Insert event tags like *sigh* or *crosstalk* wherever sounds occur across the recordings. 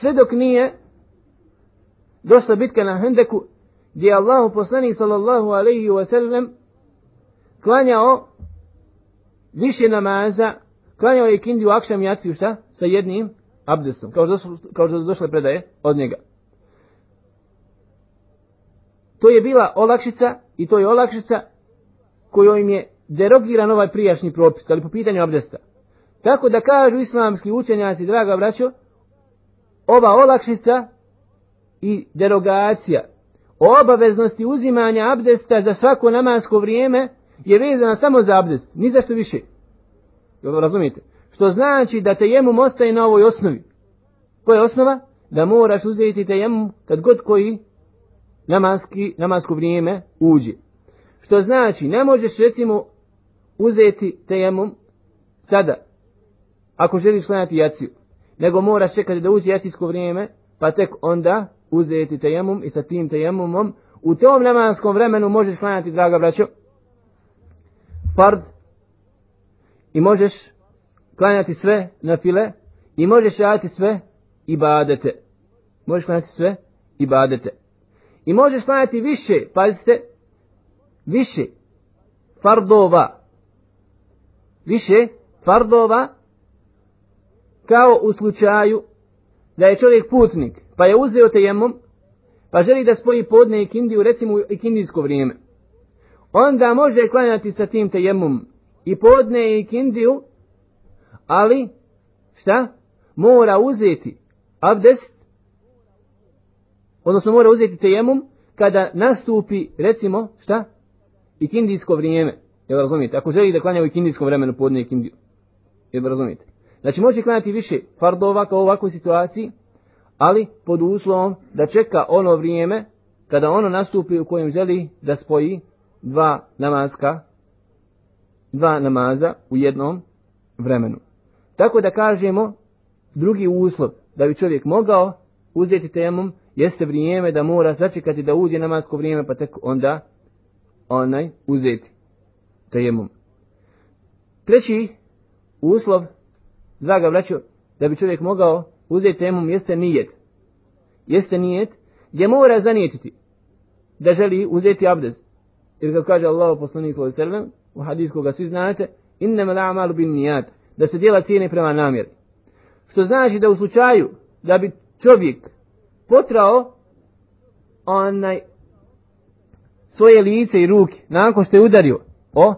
Sve dok nije došla bitka na Hendeku, gdje je Allah poslanik sallallahu alaihi wa sallam klanjao više namaza, klanjao je kindiju akšam jaciju šta? Sa jednim abdestom, kao što, kao što došle predaje od njega. To je bila olakšica i to je olakšica kojom je derogiran ovaj prijašnji propis, ali po pitanju abdesta. Tako da kažu islamski učenjaci, draga braćo, ova olakšica i derogacija o obaveznosti uzimanja abdesta za svako namasko vrijeme je vezana samo za abdest, ni za što više. Jel razumijete? Što znači da tejemum ostaje na ovoj osnovi. Koja je osnova? Da moraš uzeti tejemum kad god koji namaski, namasko vrijeme uđe. Što znači, ne možeš recimo uzeti tejemum sada, ako želiš klanjati jaciju, nego moraš čekati da uđe jacijsko vrijeme, pa tek onda uzeti tejemum i sa tim tejemumom u tom namanskom vremenu možeš klanjati, draga braćo, fard i možeš klanjati sve na file i možeš raditi sve i badete. Možeš klanjati sve i badete. I možeš klanjati više, pazite, više fardova. Više fardova kao u slučaju da je čovjek putnik, pa je uzeo tejemom, pa želi da spoji podne i kindiju, recimo i kindijsko vrijeme. Onda može klanjati sa tim tejemom i podne i kindiju, ali, šta? Mora uzeti abdest odnosno mora uzeti tejemum kada nastupi, recimo, šta? I kindijsko vrijeme. Jel razumijete? Ako želi da klanja u kindijskom vremenu podne kindiju. Jel razumijete? Znači može klanjati više fardova kao u ovakvoj situaciji, ali pod uslovom da čeka ono vrijeme kada ono nastupi u kojem želi da spoji dva namazka, dva namaza u jednom vremenu. Tako da kažemo drugi uslov da bi čovjek mogao uzeti temom jeste vrijeme da mora sačekati da uđe namasko vrijeme pa tek onda onaj uzeti tejemom. Treći uslov, draga braćo, da bi čovjek mogao uzeti temom jeste nijet. Jeste nijet gdje mora zanijetiti da želi uzeti abdest. Jer kako kaže Allah poslanik sallallahu alejhi ve u hadisu koga svi znate, innama al-a'malu bin-niyat, da se djela cijene prema namjeri. Što znači da u slučaju da bi čovjek potrao onaj svoje lice i ruke nakon što je udario o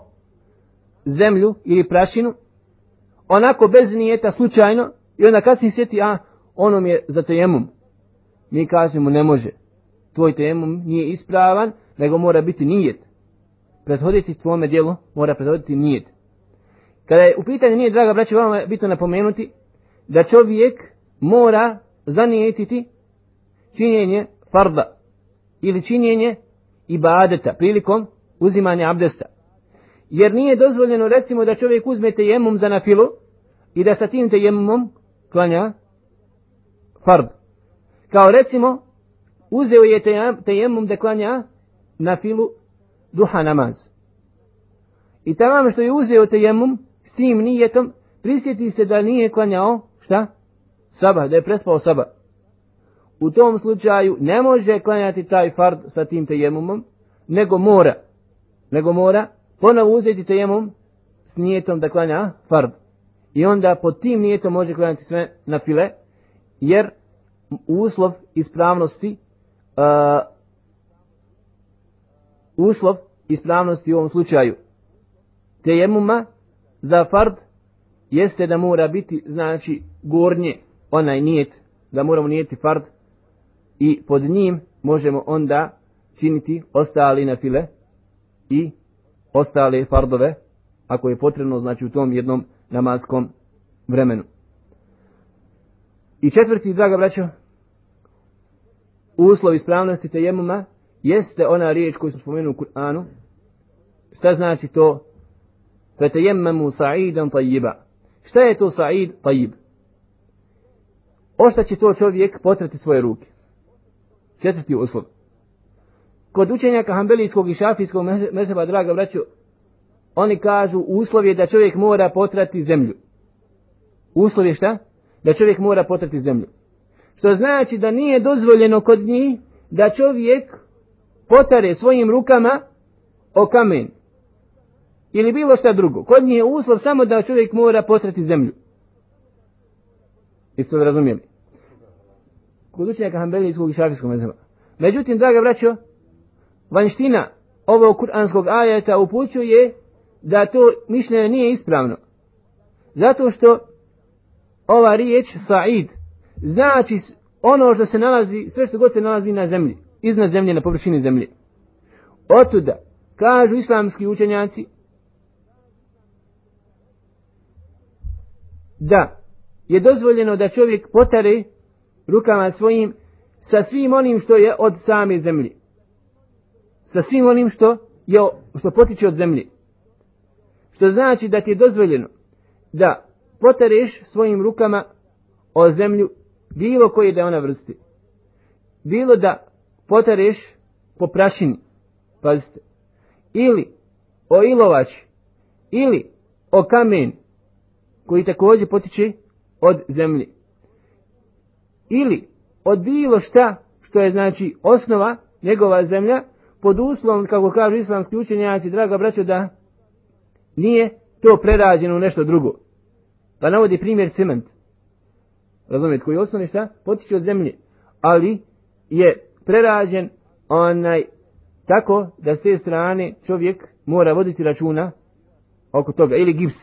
zemlju ili prašinu onako bez nijeta slučajno i onda kad se sjeti a onom je za tejemum mi kažemo ne može. Tvoj tejemum nije ispravan nego mora biti nijet. Prethoditi tvome dijelu mora prethoditi nijet. Kada je u pitanju nije draga braća vama je bitno napomenuti da čovjek mora zanijetiti činjenje farda ili činjenje ibadeta prilikom uzimanja abdesta. Jer nije dozvoljeno recimo da čovjek uzme tejemum za nafilu i da sa tim tejemumom klanja fard. Kao recimo uzeo je tejemum da klanja nafilu duha namaz. I tamo što je uzeo tejemum s tim nijetom prisjeti se da nije klanjao šta? Sabah, da je prespao sabah u tom slučaju ne može klanjati taj fard sa tim tejemumom, nego mora, nego mora ponovo uzeti tejemum s nijetom da klanja fard. I onda pod tim nijetom može klanjati sve na file, jer uslov ispravnosti, uh, uslov ispravnosti u ovom slučaju tejemuma za fard jeste da mora biti, znači, gornje, onaj nijet, da moramo nijeti fard, i pod njim možemo onda činiti ostali na file i ostale fardove ako je potrebno znači u tom jednom namaskom vremenu. I četvrti, draga braćo, uslov ispravnosti tejemuma jeste ona riječ koju smo spomenuli u Kur'anu. Šta znači to? Fetejemmemu sa'idan tajiba. Šta je to sa'id tajib? Ošta će to čovjek potrati svoje ruke? Četvrti uslov. Kod učenjaka Hanbelijskog i Šafijskog mezheba, draga braćo, oni kažu uslov je da čovjek mora potrati zemlju. Uslov je šta? Da čovjek mora potrati zemlju. Što znači da nije dozvoljeno kod njih da čovjek potare svojim rukama o kamen. Ili bilo šta drugo. Kod njih je uslov samo da čovjek mora potrati zemlju. Isto da razumijeli. Kod učenjaka Hanbelijskog i Šafijskog mezheba. Međutim, draga braćo, vanština ovog kuranskog ajeta upućuje da to mišljenje nije ispravno. Zato što ova riječ Sa'id znači ono što se nalazi, sve što god se nalazi na zemlji, iznad zemlje, na površini zemlje. Otuda, kažu islamski učenjaci, da je dozvoljeno da čovjek potare rukama svojim sa svim onim što je od same zemlje. Sa svim onim što je što potiče od zemlje. Što znači da ti je dozvoljeno da potereš svojim rukama o zemlju bilo koje da ona vrsti. Bilo da potereš po prašini, pazite, ili o ilovač, ili o kamen, koji također potiče od zemlje. Ili od bilo šta što je znači osnova njegova zemlja, pod uslovom, kako kažu islamski učenjaci, draga braćo, da nije to prerađeno u nešto drugo. Pa navodi primjer cement. Razumijete, koji osnovni šta? Potiče od zemlje. Ali je prerađen onaj tako da s te strane čovjek mora voditi računa oko toga. Ili gips.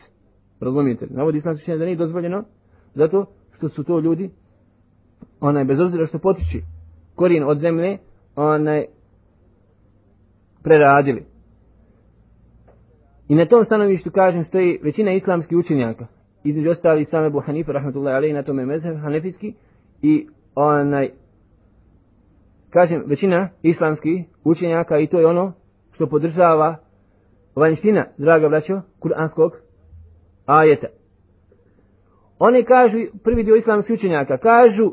Razumijete? Navodi islamski učenjaci da nije dozvoljeno zato što su to ljudi onaj bez obzira što potiče korijen od zemlje onaj preradili. I na tom stanovištu kažem stoji većina islamskih učenjaka. Između ostali sam Ebu Hanifa, rahmatullahi alaihi, na tome mezheb, hanefijski. I onaj, kažem, većina islamskih učenjaka i to je ono što podržava vanština, draga braćo, kuranskog ajeta. Oni kažu, prvi dio islamskih učenjaka, kažu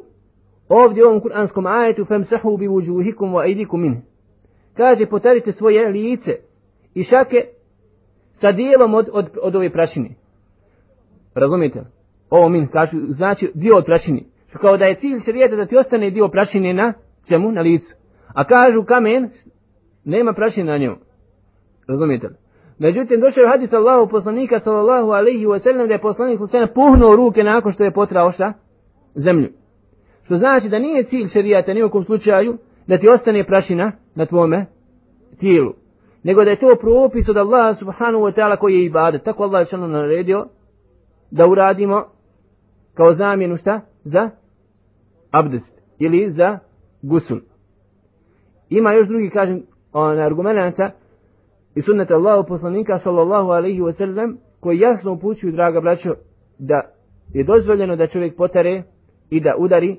ovdje u ovom kuranskom ajetu famsahu bi wujuhikum wa aidikum min. Kaže potarite svoje lice i šake sa dijelom od, od, od ove prašine. Razumijete? Ovo min kažu, znači dio od prašine. Što kao da je cilj šarijeta da ti ostane dio prašine na čemu? Na licu. A kažu kamen, nema prašine na njemu. Razumijete? Međutim, došao je hadis Allahu poslanika sallallahu alaihi wa sallam da je poslanik sallallahu alaihi puhnuo ruke nakon što je potrao šta? Zemlju. Što znači da nije cilj šarijata kom slučaju da ti ostane prašina na tvome tijelu. Nego da je to propis od Allaha subhanahu wa ta'ala koji je ibadet. Tako Allah je šalno naredio da uradimo kao zamjenu šta? Za abdest. Ili za gusul. Ima još drugi, kažem, on, argumenta i sunnet Allahu poslanika sallallahu alaihi wa sallam koji jasno upućuju, draga braćo, da je dozvoljeno da čovjek potare i da udari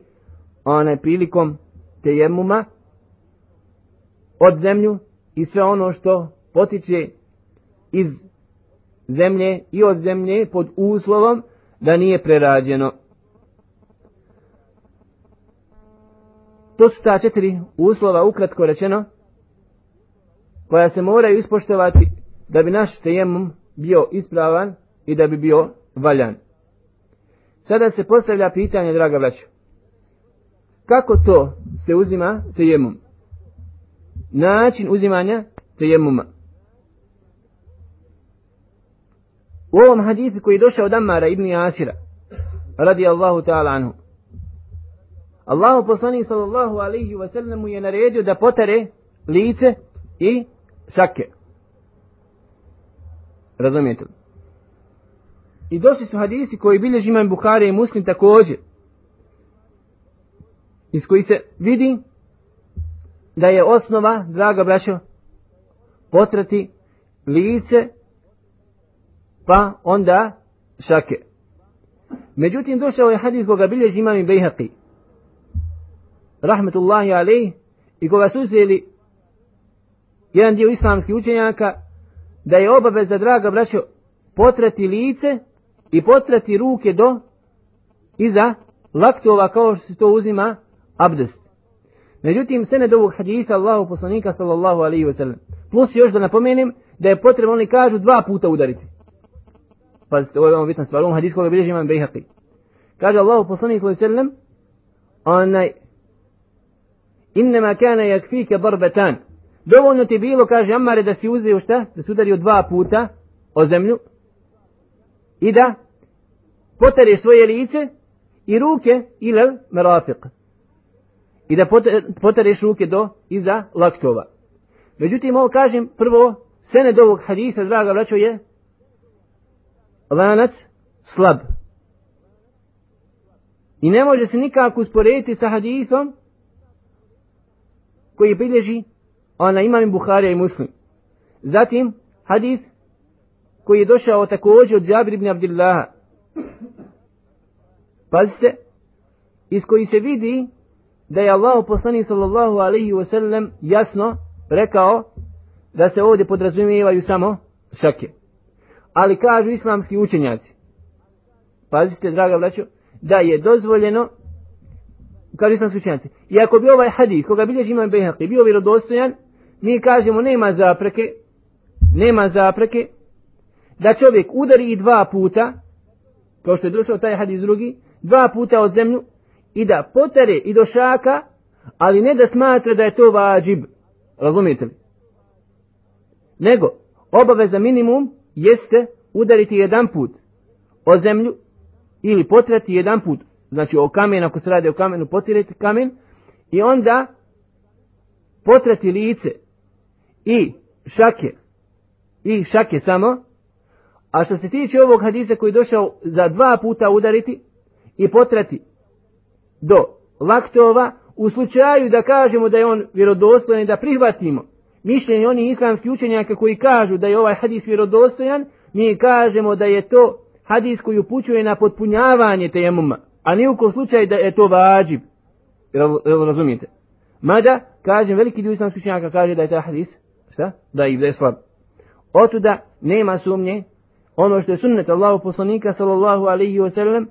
onaj prilikom tejemuma od zemlju i sve ono što potiče iz zemlje i od zemlje pod uslovom da nije prerađeno. To su ta četiri uslova ukratko rečeno koja se moraju ispoštovati da bi naš tejemum bio ispravan i da bi bio valjan. Sada se postavlja pitanje, draga braćo. Kako to se uzima tejemum? Način uzimanja tejemuma. U ovom hadisu koji je došao od Ammara ibn Asira, radi Allahu ta'ala anhu, Allahu poslanik sallallahu alaihi wa sallam mu je naredio da potare lice i šake. Razumijete li? I došli su hadisi koji bilježi imam Bukhari i Muslim također iz koji se vidi da je osnova, draga braćo, potrati lice, pa onda šake. Međutim, došao je hadis koga bilježi imam i Bejhaqi, rahmetullahi alaih, i koga su uzeli jedan dio islamskih učenjaka, da je obaveza, draga braćo, potrati lice i potrati ruke do iza laktova kao što se to uzima abdest. Međutim, sened ovog hadisa Allahu poslanika sallallahu alaihi wasallam. Plus još da napomenem da je potrebno, oni kažu, dva puta udariti. Pazite, ovo je veoma bitna stvar. Ovom hadisu koga bilježi imam Bejhaqi. Kaže Allahu poslanik sallallahu alaihi wasallam, onaj innama kana yakfika darbatan dovoljno ti bilo kaže Amare da si uzeo šta da se udario dva puta o zemlju i da potereš svoje lice i ruke ilal merafiq i da potereš ruke do iza laktova međutim ovo kažem prvo sened ovog hadisa draga braćo je lanac slab i ne može se nikako usporediti sa hadisom koji bilježi ona imam Buharija i Muslim. Zatim hadis koji je došao također od Jabir ibn Abdillaha. Pazite, iz koji se vidi da je Allah poslani sallallahu alaihi wa sallam jasno rekao da se ovdje podrazumijevaju samo šake. Ali kažu islamski učenjaci, pazite draga braćo, da je dozvoljeno kažu islamski učenjaci, i ako bi ovaj hadis koga bilježi imam Bejhaqi bio vjerodostojan, mi kažemo nema zapreke, nema zapreke, da čovjek udari i dva puta, kao što je došao taj hadis drugi, dva puta od zemlju, i da potere i do šaka, ali ne da smatra da je to vađib. Razumijete li? Nego, obaveza minimum jeste udariti jedan put o zemlju ili potrati jedan put, znači o kamen, ako se radi o kamenu, potirati kamen i onda potrati lice i šake i šake samo a što se tiče ovog hadisa koji je došao za dva puta udariti i potrati do laktova u slučaju da kažemo da je on vjerodostojan i da prihvatimo mišljenje onih islamskih učenjaka koji kažu da je ovaj hadis vjerodostojan mi kažemo da je to hadis koji upućuje na potpunjavanje tejemuma a ni u slučaju da je to vađib razumijete mada kažem veliki dio islamskih učenjaka kaže da je taj hadis šta? Da da je slab. Otuda nema sumnje, ono što je sunnet Allahu poslanika sallallahu alaihi wa sallam,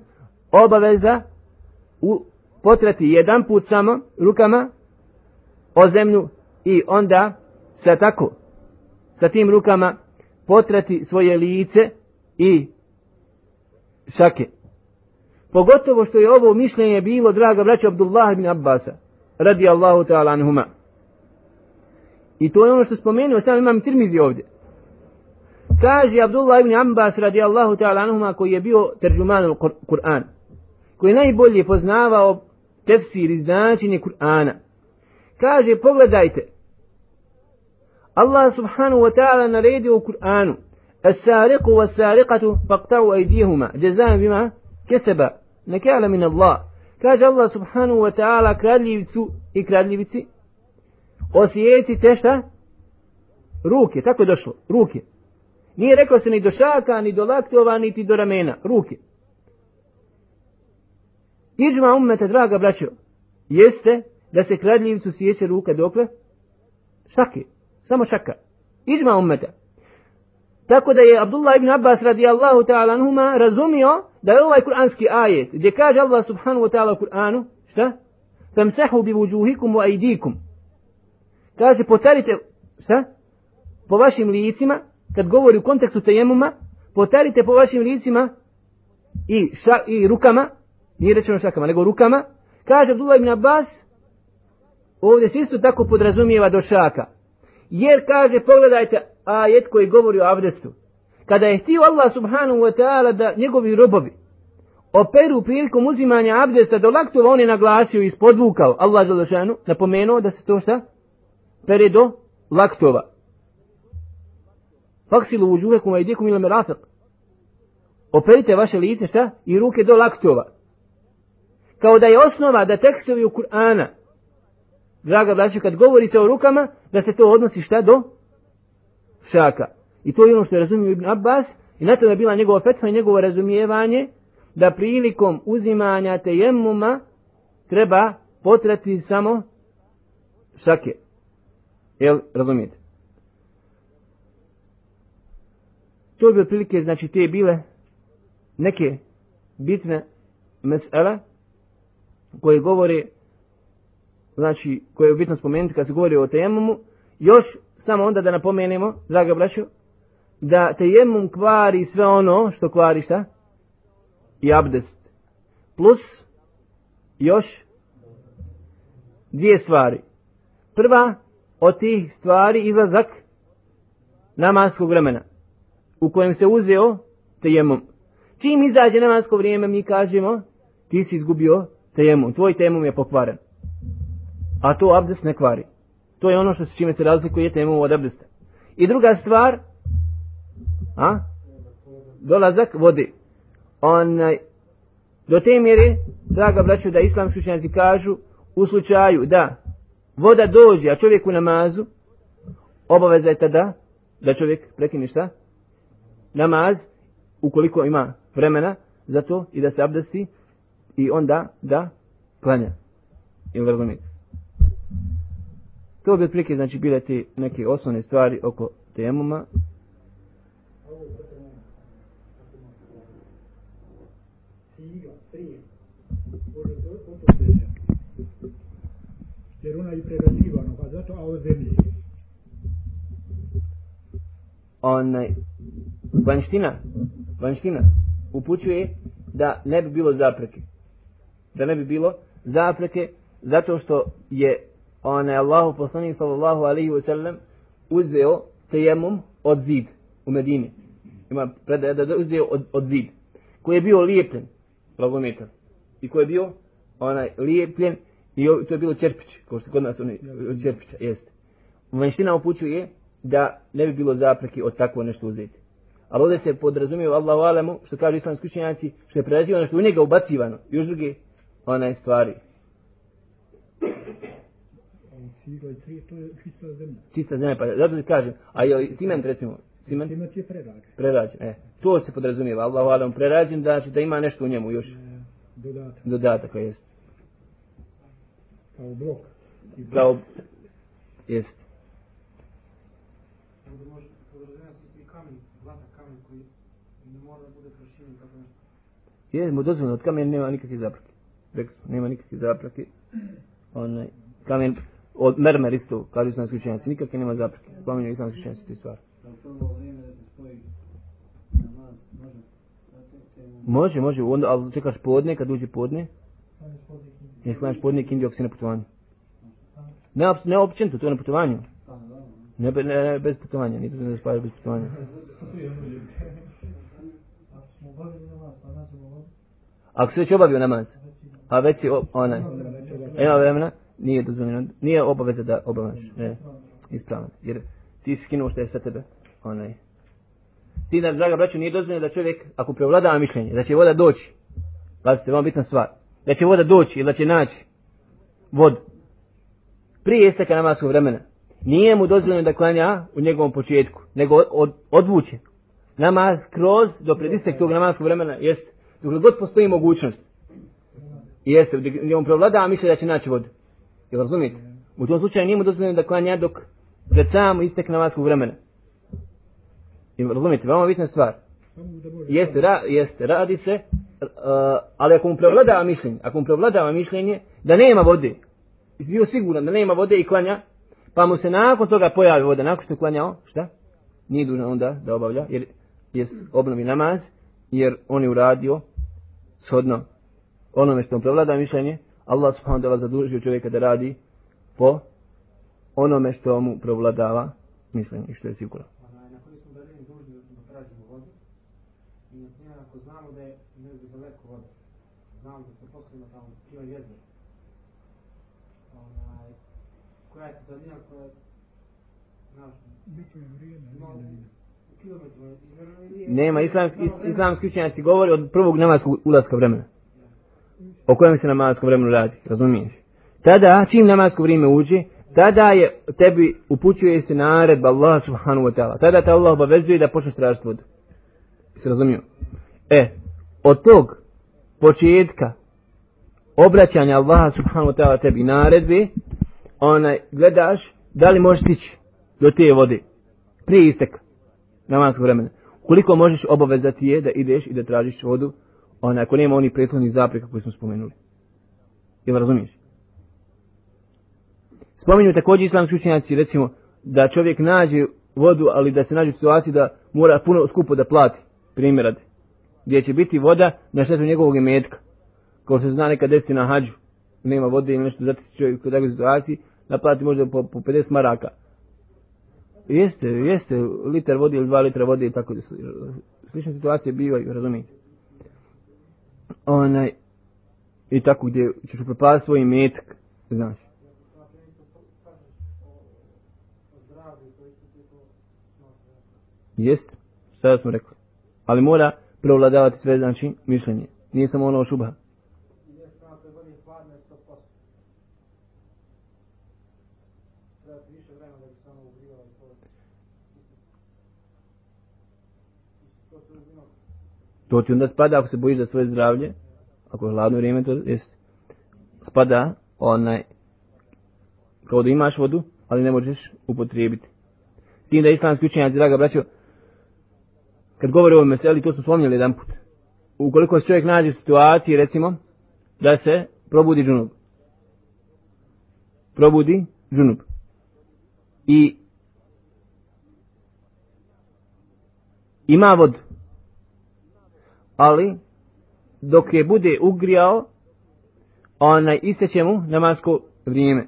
obaveza u potrati jedan put samo rukama o zemlju i onda sa tako, sa tim rukama potrati svoje lice i šake. Pogotovo što je ovo mišljenje bilo, draga braća Abdullah ibn Abbasa, radi Allahu ta'ala anhuma. I to je ono što spomenuo, sam imam tirmizi ovdje. Kaže Abdullah ibn Abbas radijallahu ta'ala anhuma koji je bio terđuman u Kur'an. Koji je najbolje poznavao tefsir i značenje Kur'ana. Kaže, pogledajte. Allah subhanahu wa ta'ala naredio u Kur'anu. As-sariqu was-sariqatu faqta'u aydihuma jazaan bima kasaba nakala min Allah. Kaže Allah subhanahu wa ta'ala kradljivcu i kradljivici osjecite šta? Ruke, tako je došlo, ruke. Nije rekao se ni do šaka, ni do laktova, niti do ramena, ruke. Iđma ummeta, draga braćo, jeste da se kradljivcu sjeće ruka dokle? Šake, samo šaka. Iđma ummeta. Tako da je Abdullah ibn Abbas radijallahu ta'ala anhuma razumio da je ovaj kuranski ajet gdje kaže Allah subhanahu wa ta'ala u Kur'anu, šta? Famsahu bi vujuhikum wa aidikum kaže potarite šta? po vašim licima kad govori u kontekstu tejemuma potarite po vašim licima i, ša, i rukama nije rečeno šakama nego rukama kaže Abdullah ibn Abbas ovdje se isto tako podrazumijeva do šaka jer kaže pogledajte ajet koji govori o abdestu kada je htio Allah subhanahu wa ta'ala da njegovi robovi operu prilikom uzimanja abdesta do laktova on je naglasio i spodvukao Allah Đelešanu, napomenuo da se to šta pere do laktova. Faksilu uđuhekum a idikum ila merafiq. Operite vaše lice šta? I ruke do laktova. Kao da je osnova da tekstovi u Kur'ana, draga braća, kad govori se o rukama, da se to odnosi šta do šaka. I to je ono što je razumio Ibn Abbas, i na to je bila njegova fetva i njegovo razumijevanje, da prilikom uzimanja tejemuma treba potrati samo šake. Jel, razumijete? To bi otprilike, znači, te bile neke bitne mesele koje govore, znači, koje je bitno spomenuti kad se govori o tejemumu, još samo onda da napomenemo, draga braćo, da tejemum kvari sve ono što kvari šta? I abdest. Plus, još dvije stvari. Prva od tih stvari izlazak namaskog vremena u kojem se uzeo tejemum. Čim izađe namasko vrijeme mi kažemo ti si izgubio tejemom, tvoj temom je pokvaren. A to abdest ne kvari. To je ono što se čime se razlikuje temom od abdesta. I druga stvar, a? dolazak vode. Onaj, do te mjere, draga braću, da islamski učenjaci kažu, u slučaju da voda dođe, a čovjek u namazu, obaveza je tada da čovjek prekine šta? Namaz, ukoliko ima vremena za to i da se abdesti i onda da klanja. Ili razumijete? To bi otprilike znači bile te neke osnovne stvari oko temuma. Jer ona je prerađivana, pa zato, a o zemlji. Onaj, vanština, vanština upućuje da ne bi bilo zapreke. Da ne bi bilo zapreke zato što je onaj Allahu poslanik sallallahu alaihi wa sallam uzeo tejemum od zid u Medini. Ima predaje da uzeo od, od zid. Koji je bio lijepljen, blagometar. I koji je bio onaj lijepljen i to je bilo čerpić, kao što kod nas oni od čerpića, jeste. Vanština upućuje da ne bi bilo zapreke od takvo nešto uzeti. Ali ovdje se podrazumije Allahu alemu, što kaže islamski učenjaci, što je prerađivano, što u njega ubacivano. I još druge onaj stvari. Čista zemlja. Čista zemlja, pa zato ti kažem. A je ciment recimo, ciment? Ciment je prerađen. Prerađen, e. To se podrazumijeva, Allahu alemu, prerađen, da, znači da ima nešto u njemu još. E, dodatak. Dodatak, ko jest. Kao blok. I Kao, jest. Ovdje može podrazumijeti i kamen, glatak kamen koji ne mora da bude proširen kako nešto. Je, mu dozvoljeno, od kamena nema nikakve zaprake. Rekli smo, nema nikakve zaprake. Onaj, kamen, od mermer isto, kažu islamski učenjaci, nikakve nema zaprake. Spominju islamski učenjaci te stvari. Se može. Može, onda, ali čekaš podne, kad uđe podne, ne sklanjaš podne kindi ako si na putovanju. Ne, ne općenito, to je na putovanju. Pa. Ne, ne, ne bez putovanja, nije to da spavaš bez putovanja. *laughs* Ako namaz, pa Ako si već obavio namaz, a već si, onaj, ima vremena, nije dozvoljeno, nije obaveza da obavljaš, E, ispravno, jer ti skinuo što je sa tebe, onaj. S tim da, draga braću, nije dozvoljeno da čovjek, ako prevladava mišljenje, da će voda doći, pazite, vam bitna stvar, da će voda doći ili da će naći vod. prije isteka namaskog vremena, nije mu dozvoljeno da klanja u njegovom početku, nego od, od, odvuče namaz kroz do pred istek tog namaskog vremena, jest, dok god postoji mogućnost. Jeste, gdje on prevladava misle da će naći vodu. Jel razumijete? U tom slučaju nije mu dozvoljeno da klanja dok pred sam istek namaskog vremena. Jel razumijete? Veoma bitna stvar. Da. Jeste, ra, jeste, radi se, uh, ali ako mu prevladava mišljenje, ako mu prevladava mišljenje da nema vode, jesi bio siguran da nema vode i klanja, pa mu se nakon toga pojavi voda, nakon što je klanjao, šta? Nije dužan onda da obavlja, jer jest obnovi namaz, jer on je uradio shodno onome što prevlada mišljenje, Allah subhanahu wa ta'ala zadužio čovjeka da radi po onome što mu prevladava mišljenje i što je sigurno. Ako znamo da je negdje daleko voda, znamo da se posljedno tamo ima jezero. Onaj, koja je to daljina koja, znaš. Nema, islamski, is, islamski učenjaci govori od prvog namaskog ulaska vremena. O kojem se namasko vremenu radi, razumiješ? Tada, čim namasko vrijeme uđe, tada je tebi upućuje se naredba Allah subhanahu wa ta'ala. Tada te Allah obavezuje da počneš tražiti vodu. Se razumio? E, od tog početka obraćanja Allaha subhanahu wa ta'ala tebi naredbe, onaj, gledaš da li možeš stići do te vode prije isteka namaskog vremena. Koliko možeš obavezati je da ideš i da tražiš vodu, onaj, ako nema onih prethodnih zapreka koje smo spomenuli. Jel razumiješ? Spominju također islamski učenjaci, recimo, da čovjek nađe vodu, ali da se nađe u situaciji da mora puno skupo da plati, primjer gdje će biti voda na štetu njegovog imetka, kao što se zna nekad desiti na hađu, nema vode ili nešto, zato se čovjek u takvoj situaciji naplati možda po, po 50 maraka. Jeste, jeste, litar vode ili dva litra vode i tako da slične situacije bivaju, razumijete. Onaj, i tako gdje ćeš upropasti svoj metak, znaš. Jest, sada smo rekli. Ali mora prevladavati sve, znači, mišljenje. Nije samo ono šubha. To ti onda spada ako se bojiš za svoje zdravlje, ako je hladno vrijeme, to jest, spada onaj, kao da imaš vodu, ali ne možeš upotrijebiti. S tim da islamski učenjaci, draga braćo, kad govore o ovome meseli, to smo slomljali jedan put. Ukoliko se čovjek nađe u situaciji, recimo, da se probudi džunub. Probudi džunub. I ima vodu ali dok je bude ugrijao, onaj isteće mu namasko vrijeme.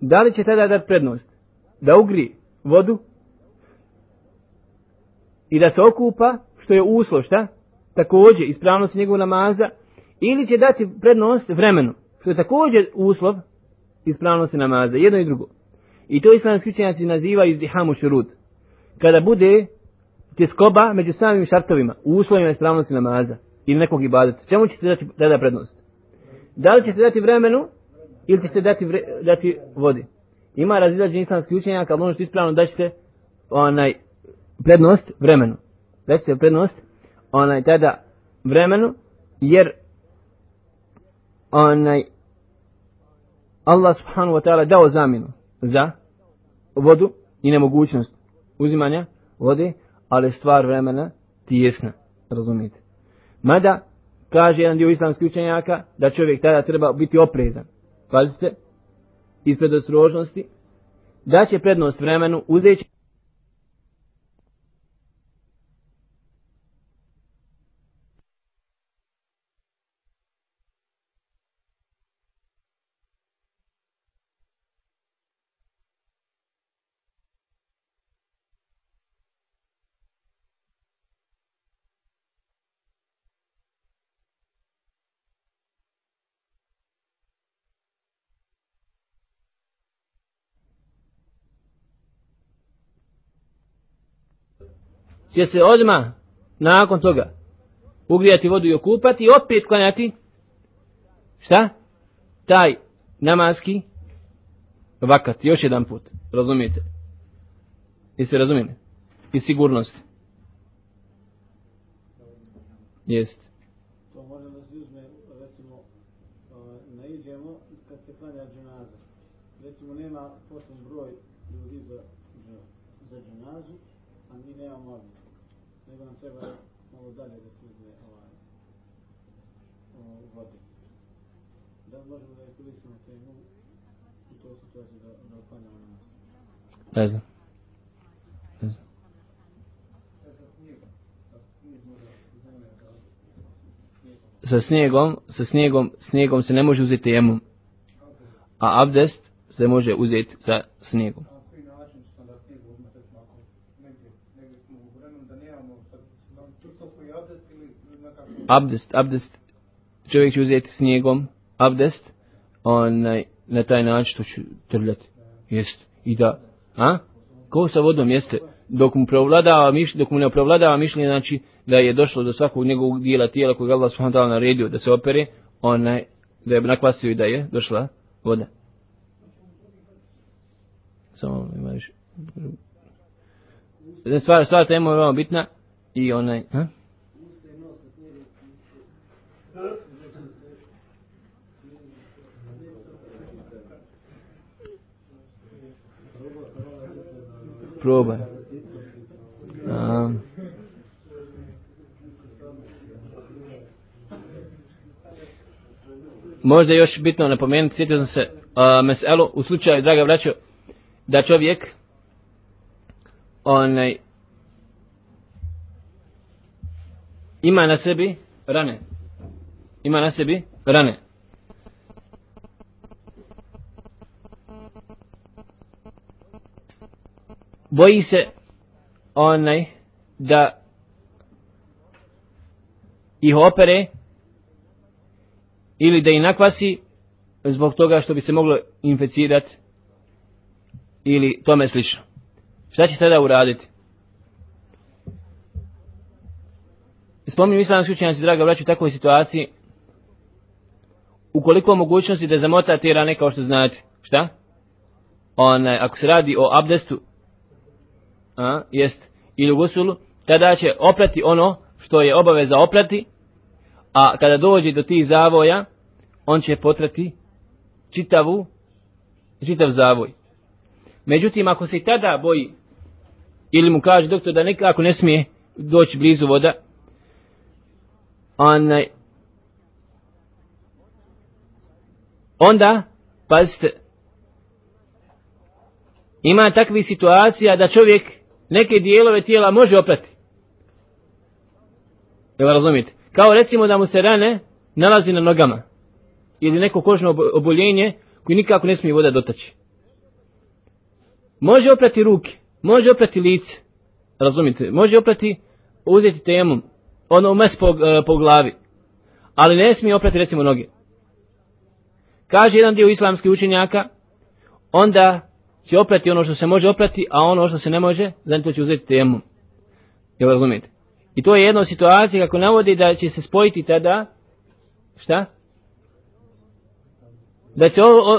Da li će tada dati prednost? Da ugri vodu i da se okupa, što je uslov, šta? Također, ispravnost njegovog namaza, ili će dati prednost vremenu, što je također uslov ispravnosti namaza, jedno i drugo. I to islamski učenjaci nazivaju izdihamu šurud. Kada bude tjeskoba među samim šartovima, u uslovima ispravnosti namaza ili nekog ibadeta. Čemu će se dati tada prednost? Da li će se dati vremenu ili će se dati, vre, dati vodi? Ima razilađen islamski učenjak, ali ono što ispravno da će se onaj, prednost vremenu. Da će se prednost onaj, tada vremenu, jer onaj, Allah subhanahu wa ta'ala dao zamjenu za vodu i nemogućnost uzimanja vode, ali stvar vremena tijesna, razumijete. Mada, kaže jedan dio islamskih učenjaka, da čovjek tada treba biti oprezan. Pazite, ispred ostrožnosti, da će prednost vremenu uzeći će se odma nakon toga ugrijati vodu i okupati i opet klanjati šta? Taj namaski vakat, još jedan put, razumijete? I se razumijete? I sigurnost. Jest. To može da se uzme, recimo, naiđemo kad se klanja dženaza. Recimo, nema posljedn broj ljudi za, za dženazu, a mi nemamo odnosno nego nam treba malo dalje da se uzme ovaj, o, vode. Da možemo da iskoristimo temu u to situaciju da, da opanjamo namaz. Ne znam. Ne znam. Sa snijegom, sa snijegom, snijegom se ne može uzeti jemom. A abdest se može uzeti sa snijegom. Abdest, abdest, čovjek će uzeti snijegom, abdest, onaj, na taj način što će trljati. Jest. I da, a? Ko sa vodom jeste, dok mu provladava mišljenje, dok mu ne provladava mišljenje, znači da je došlo do svakog njegovog dijela tijela kojeg Allah subhanahu ta'ala naredio da se opere, onaj, da je nakvasio i da je došla voda. Samo ima više. Stvar, stvar tema je veoma bitna i onaj, ha? Probaj. A. Možda još bitno napomenuti, sjetio sam se uh, meselu, u slučaju, draga braćo, da čovjek onaj ima na sebi rane. Ima na sebi rane. Boji se onaj da ih opere ili da ih nakvasi zbog toga što bi se moglo inficirati ili tome slično. Šta će tada uraditi? Spominju islamski učenjaci, draga braću, u takvoj situaciji, ukoliko mogućnosti da zamota te rane kao što znate, šta? Onaj, ako se radi o abdestu, a, jest, ili gusulu, tada će oprati ono što je obaveza oprati, a kada dođe do tih zavoja, on će potrati čitavu, čitav zavoj. Međutim, ako se i tada boji, ili mu kaže doktor da nekako ne smije doći blizu voda, onaj, onda, pazite, ima takvi situacija da čovjek neke dijelove tijela može oprati. Jel razumijete? Kao recimo da mu se rane nalazi na nogama. Ili neko kožno oboljenje koji nikako ne smije voda dotaći. Može oprati ruke, može oprati lice. Razumite? Može oprati, uzeti temu, ono mes po, eh, po glavi. Ali ne smije oprati recimo noge. Kaže jedan dio islamskih učenjaka, onda će oprati ono što se može oprati, a ono što se ne može, znači to će uzeti temu. Jel razumijete? I to je jedna situacija kako navodi da će se spojiti tada, šta? Da će o, o,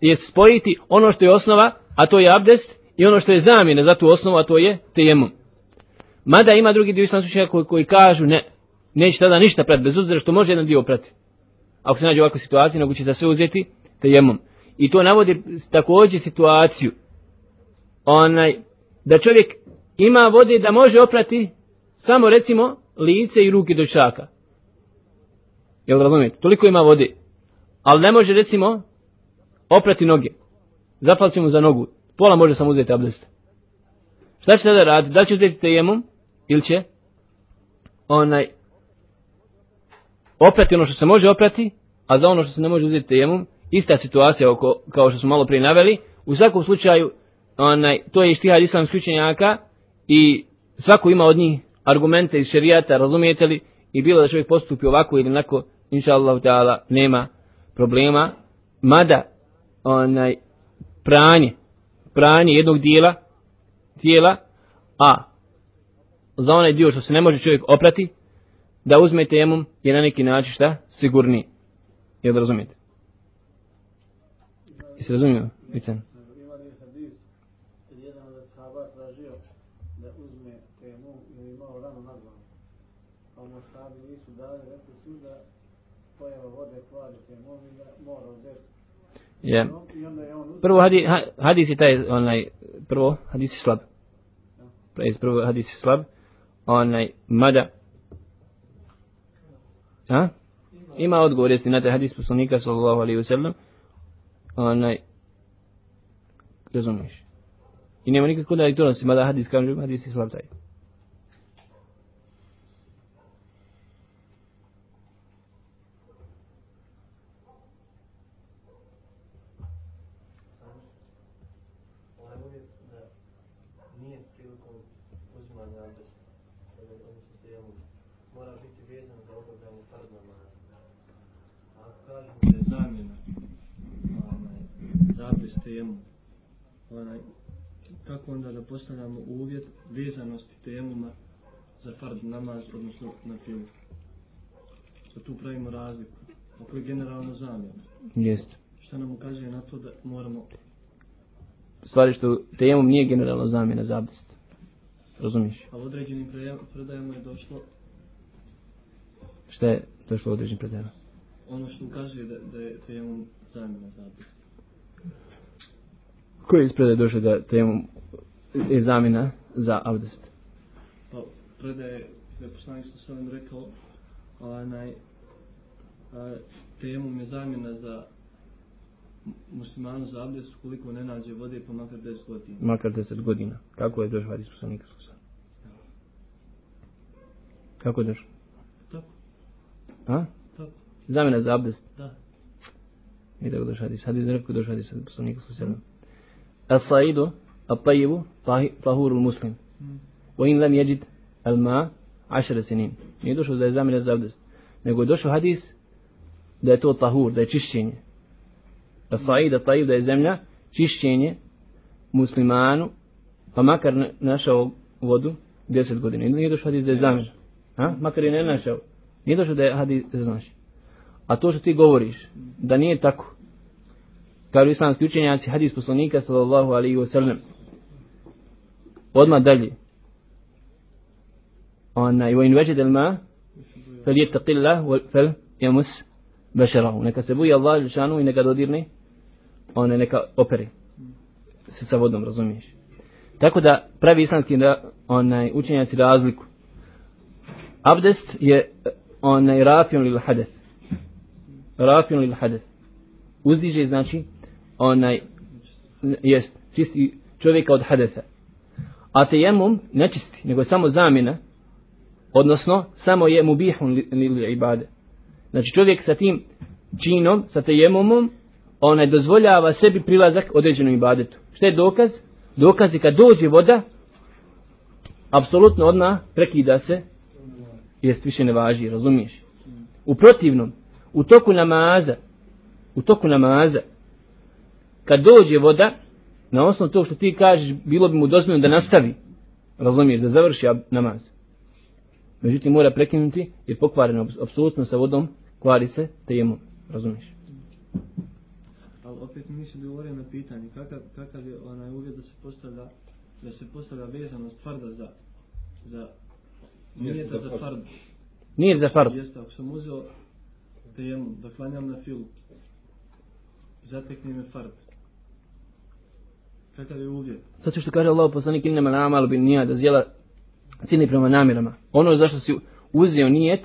je spojiti ono što je osnova, a to je abdest, i ono što je zamjena za tu osnovu, a to je tejemum. Mada ima drugi dio islamskih učenjaka koji, koji kažu ne, neće tada ništa prati, bez obzira što može jedan dio prati. Ako se nađe ovakva situacija, nego će za sve uzeti tejemom. I to navodi također situaciju, onaj, da čovjek ima vode da može oprati samo recimo lice i ruke do čaka. Jel razumijete? Toliko ima vode. Ali ne može recimo oprati noge. Zapal mu za nogu. Pola može samo uzeti abdest. Šta će tada raditi? Da će uzeti tejemom ili će onaj oprati ono što se može oprati, a za ono što se ne može uzeti tejemum, ista situacija oko, kao što smo malo prije naveli, u svakom slučaju onaj, to je ištihad islamskih učenjaka i svako ima od njih argumente iz šerijata, razumijete li, i bilo da čovjek postupi ovako ili onako, inša Allah, ta'ala, nema problema, mada onaj, pranje, pranje jednog dijela, tijela, a za onaj dio što se ne može čovjek oprati, da uzme temom je na neki način šta? Sigurniji. Jel da razumijete? Jesi razumio? Vicen? Ja. Prvo hadis, hadis je taj onaj prvo hadis je slab. Prvo hadis je slab. Onaj mada Ha? Ima odgovor jesi na taj hadis poslanika sallallahu alaihi ve sellem. Onaj razumiješ. I nema nikakve kontradiktornosti, mada hadis kaže hadis je slab taj. Temu. Onaj, kako onda da postavljamo uvjet vezanosti temuma za fard namaz, odnosno na filu. Da tu pravimo razliku. Ako je generalno zamjena. Jest. Šta nam ukazuje na to da moramo... Stvari što temum nije generalno zamjena za abdest. Razumiješ? A u određenim predajama je došlo... Šta je došlo u određenim predajama? Ono što ukazuje da, da je temum zamjena za abdest koji ispred je došao da temu je zamjena za abdest? Pa, predaje, da je poslanik sa svojom rekao, onaj, temu je zamjena za muslimanu za abdest koliko ne nađe vode pa makar 10 godina. Makar 10 godina. Kako je došao hadis poslanika sa svojom? Kako je došao? Tako. A? Tako. Zamjena za abdest. Da. I da došao hadis. Hadis rekao došao hadis od poslanika sallallahu alejhi ve sellem. As-saidu at-tayyibu tahurul muslim. Wa in lam yajid al-ma 10 sinin. Nije došao da je zamjena za abdest. Nego je došao hadis da je to tahur, da je čišćenje. As-said at-tayyib da je zemlja čišćenje muslimanu pa makar našao vodu 10 godina. Nije došao hadis da je zamjena. Ha? Makar je ne našao. Nije došao da je hadis da znači. A to što ti govoriš, da nije tako. Kažu islamski učenjaci, hadis poslanika sallallahu alaihi wa sallam. Odmah dalje. Ona, i vojn veđed el ma, fel je taqillah, fel jamus bešarahu. Neka se boji Allah lišanu i neka dodirne, ona neka opere. Se sa vodom, razumiješ. Tako da pravi islamski da, onaj, učenjaci razliku. Abdest je onaj rafion lil hadeth. Rafion lil hadeth. Uzdiže znači onaj jest čisti čovjeka od hadesa. A tejemum ne čisti, nego samo zamjena, odnosno samo je mubihun li, li, li ibade. Znači čovjek sa tim činom, sa tejemumom, onaj dozvoljava sebi prilazak određenom ibadetu. Što je dokaz? Dokaz je kad dođe voda, apsolutno odmah prekida se, jest više ne važi, razumiješ? U protivnom, u toku namaza, u toku namaza, kad dođe voda, na osnovu to što ti kažeš, bilo bi mu dozvoljeno da nastavi, razumiješ, da završi namaz. Međutim, mora prekinuti, jer pokvareno, apsolutno sa vodom, kvari se tejemom, razumiješ? Ali opet mi nisi odgovorio na pitanje kakav, kakav je onaj uvjet da se postavlja da se postavlja vezanost farda za za nije za fard. Nije za fard. Jeste, ako sam uzeo tejemom, da klanjam na filu, zatekne me fard. Kakav je uvjet? Zato što kaže Allah poslanik innama namal bin nija da zjela cijeni prema namirama. Ono zašto si uzeo nijet,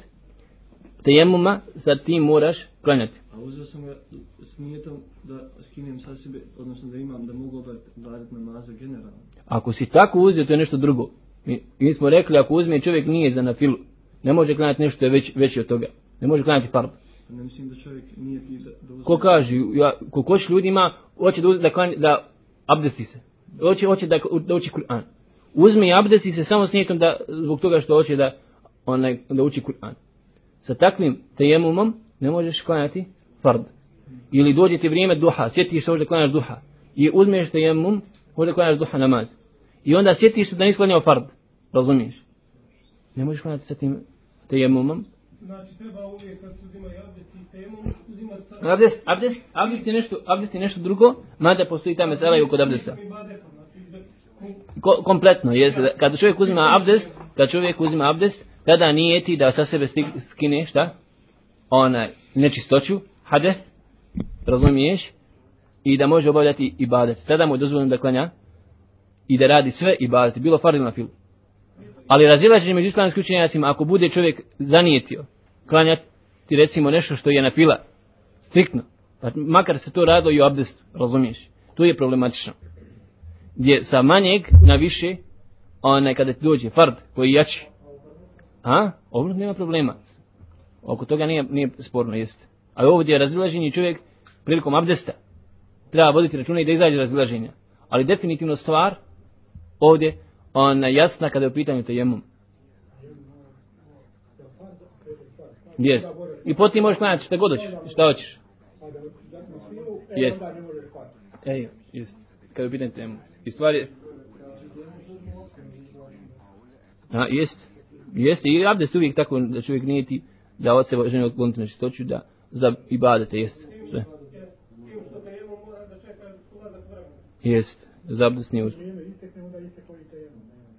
tejemuma, sad ti moraš klanjati. A uzeo sam ga s nijetom da skinem sa sebe, odnosno da imam, da mogu obaviti badet namaza generalno. Ako si tako uzeo, to je nešto drugo. Mi, mi smo rekli, ako uzme čovjek nije za na filu, ne može klanjati nešto što je već, veći od toga. Ne može klanjati fard. Pa ne mislim da čovjek nije ti da, da uzme. Ko kaže, ja, ko koš ljudi ima, hoće da, uz- da, klanja, da abdesti se. Hoće, hoće da, da uči Kur'an. Uzme i abdesti se samo s nijetom da, zbog toga što hoće da, onaj, da uči Kur'an. Sa takvim tejemumom ne možeš klanjati fard. Ili dođe ti vrijeme duha, sjetiš se hoće da klanjaš duha. I uzmeš tejemum, hoće da klanjaš duha namaz. I onda sjetiš se da nisi klanjao fard. Razumiješ? Ne možeš klanjati sa tim tejemumom, Znači, treba uvijek kad se uzima abdest i temu, uzima sa... Abdest, abdest, abdest je nešto, abdest je nešto drugo, mada postoji ta mesela i kod abdesta. Ko, kompletno, jest, da- kada čovjek uzima abdest, kada čovjek uzima abdest, tada nije ti da sa sebe skine, šta? Onaj, nečistoću, hadeth, razumiješ, i da može obavljati ibadet. Tada mu je dozvoljeno da klanja i da radi sve ibadete, bilo fard ili na filu. Ali razilaženje među islamskim učenjacima, ako bude čovjek zanijetio, klanjati recimo nešto što je napila, striktno, pa makar se to radilo i u abdestu, razumiješ, to je problematično. Gdje sa manjeg na više, onaj kada ti dođe fard koji je jači, a, ovo nema problema. Oko toga nije, nije sporno, jeste. A ovdje je razilaženje čovjek prilikom abdesta. Treba voditi računa i da izađe razilaženja. Ali definitivno stvar ovdje ona jasna kada je u pitanju tejemum. Jest. I potim možeš klanjati šta god hoćeš, šta hoćeš. Jest. Ej, jest. Kada je u pitanju tejemum. I stvari... A, jest. Jeste, i abdest uvijek tako da čovjek nije ti da od sebe žene odkloniti na čistoću, da za ibadete, jest. Sve. Što mora da čeka. Jest. Za abdest nije uz... Vrijeme.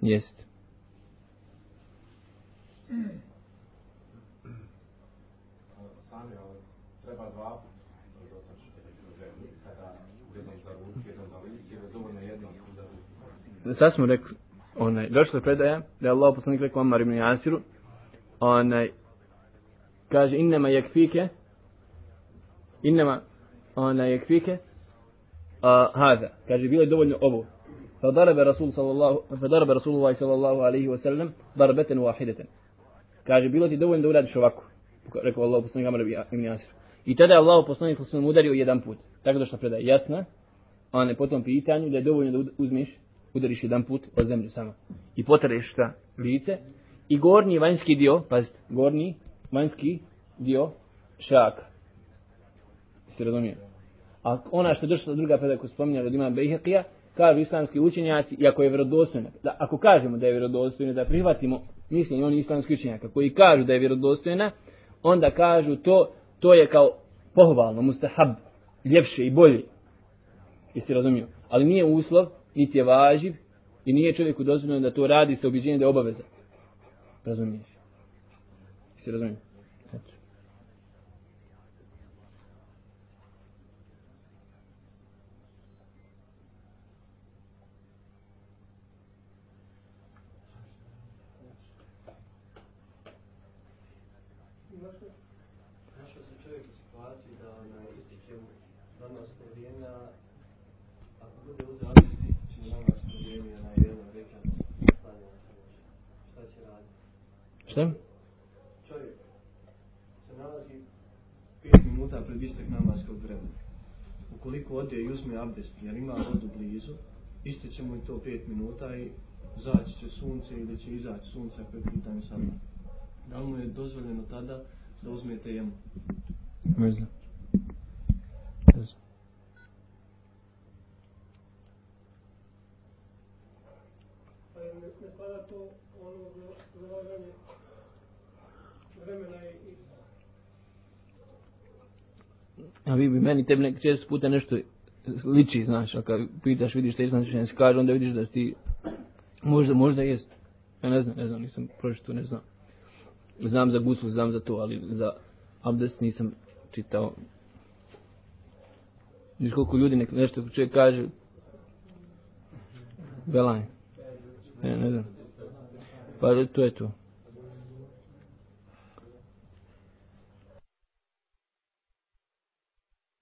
Jest ali treba dva dotaći zemlji, kada jednom za ruku, jednom za lik, jer je dovoljno jednom za ruku Sad smo rekli, onaj, došla je predaja, da je Allah poslanik rekao Amar ibn Jasiru, onaj, kaže, innama yakfike, innama, onaj, yakfike, a, hada, kaže, bilo je dovoljno ovo. فضرب رسول صلى الله فضرب رسول الله صلى الله عليه وسلم ضربة واحدة kaže bilo ti dovoljno da uradiš ovako rekao Allah poslanik Amr ibn Jasir. I tada je Allah poslanik sallallahu alejhi udario jedan put. Tako da što predaje jasna, a ne potom pitanju da je dovoljno da uzmiš, udariš jedan put o zemlju samo. I potreš šta lice i gornji vanjski dio, pazite, gornji vanjski dio šaka. Se razumije? A ona što je došla druga predaja koju spominjala od imam Bejhaqija, kažu islamski učenjaci, iako je vjerodostojna, da, ako kažemo da je vjerodostojna, da prihvatimo mišljenje oni islamski učenjaka koji kažu da je vjerodostojna, onda kažu to, to je kao pohvalno, mustahab, ljepše i bolje. Jesi razumio? Ali nije uslov, niti je važiv, i nije čovjeku dozvoljeno da to radi sa objeđenjem da je obaveza. Razumiješ? Jesi razumiješ? Našao se čovjek u situaciji da na ističe mu namasko vrijeme, a ako bude uzeo abdest, ističe mu namasko vrijeme na jedno rekat klanja. Šta će raditi? Šta? Čovjek se nalazi 5 minuta pred istek namaskog vremena. Ukoliko ode i uzme abdest, jer ima vodu blizu, ističe mu i to 5 minuta i zaći će sunce ili će izaći sunce ako je pitanje sada. Da li mu je dozvoljeno tada da uzmete jemu? Ne znam. Ne znam. Pa je ne, ne spada to ono zalaganje vremena i, i A vi bi meni tebi nek često puta nešto liči, znaš, a kad pitaš, vidiš te znači ne kaže, onda vidiš da si ti, možda, možda jest. Ja ne znam, ne znam, nisam pročito, ne znam. Znam za guslu, znam za to, ali za abdest nisam čitao. Viš koliko ljudi nek, nešto čovjek kaže, belaj. Ne, ne znam. Pa to je to.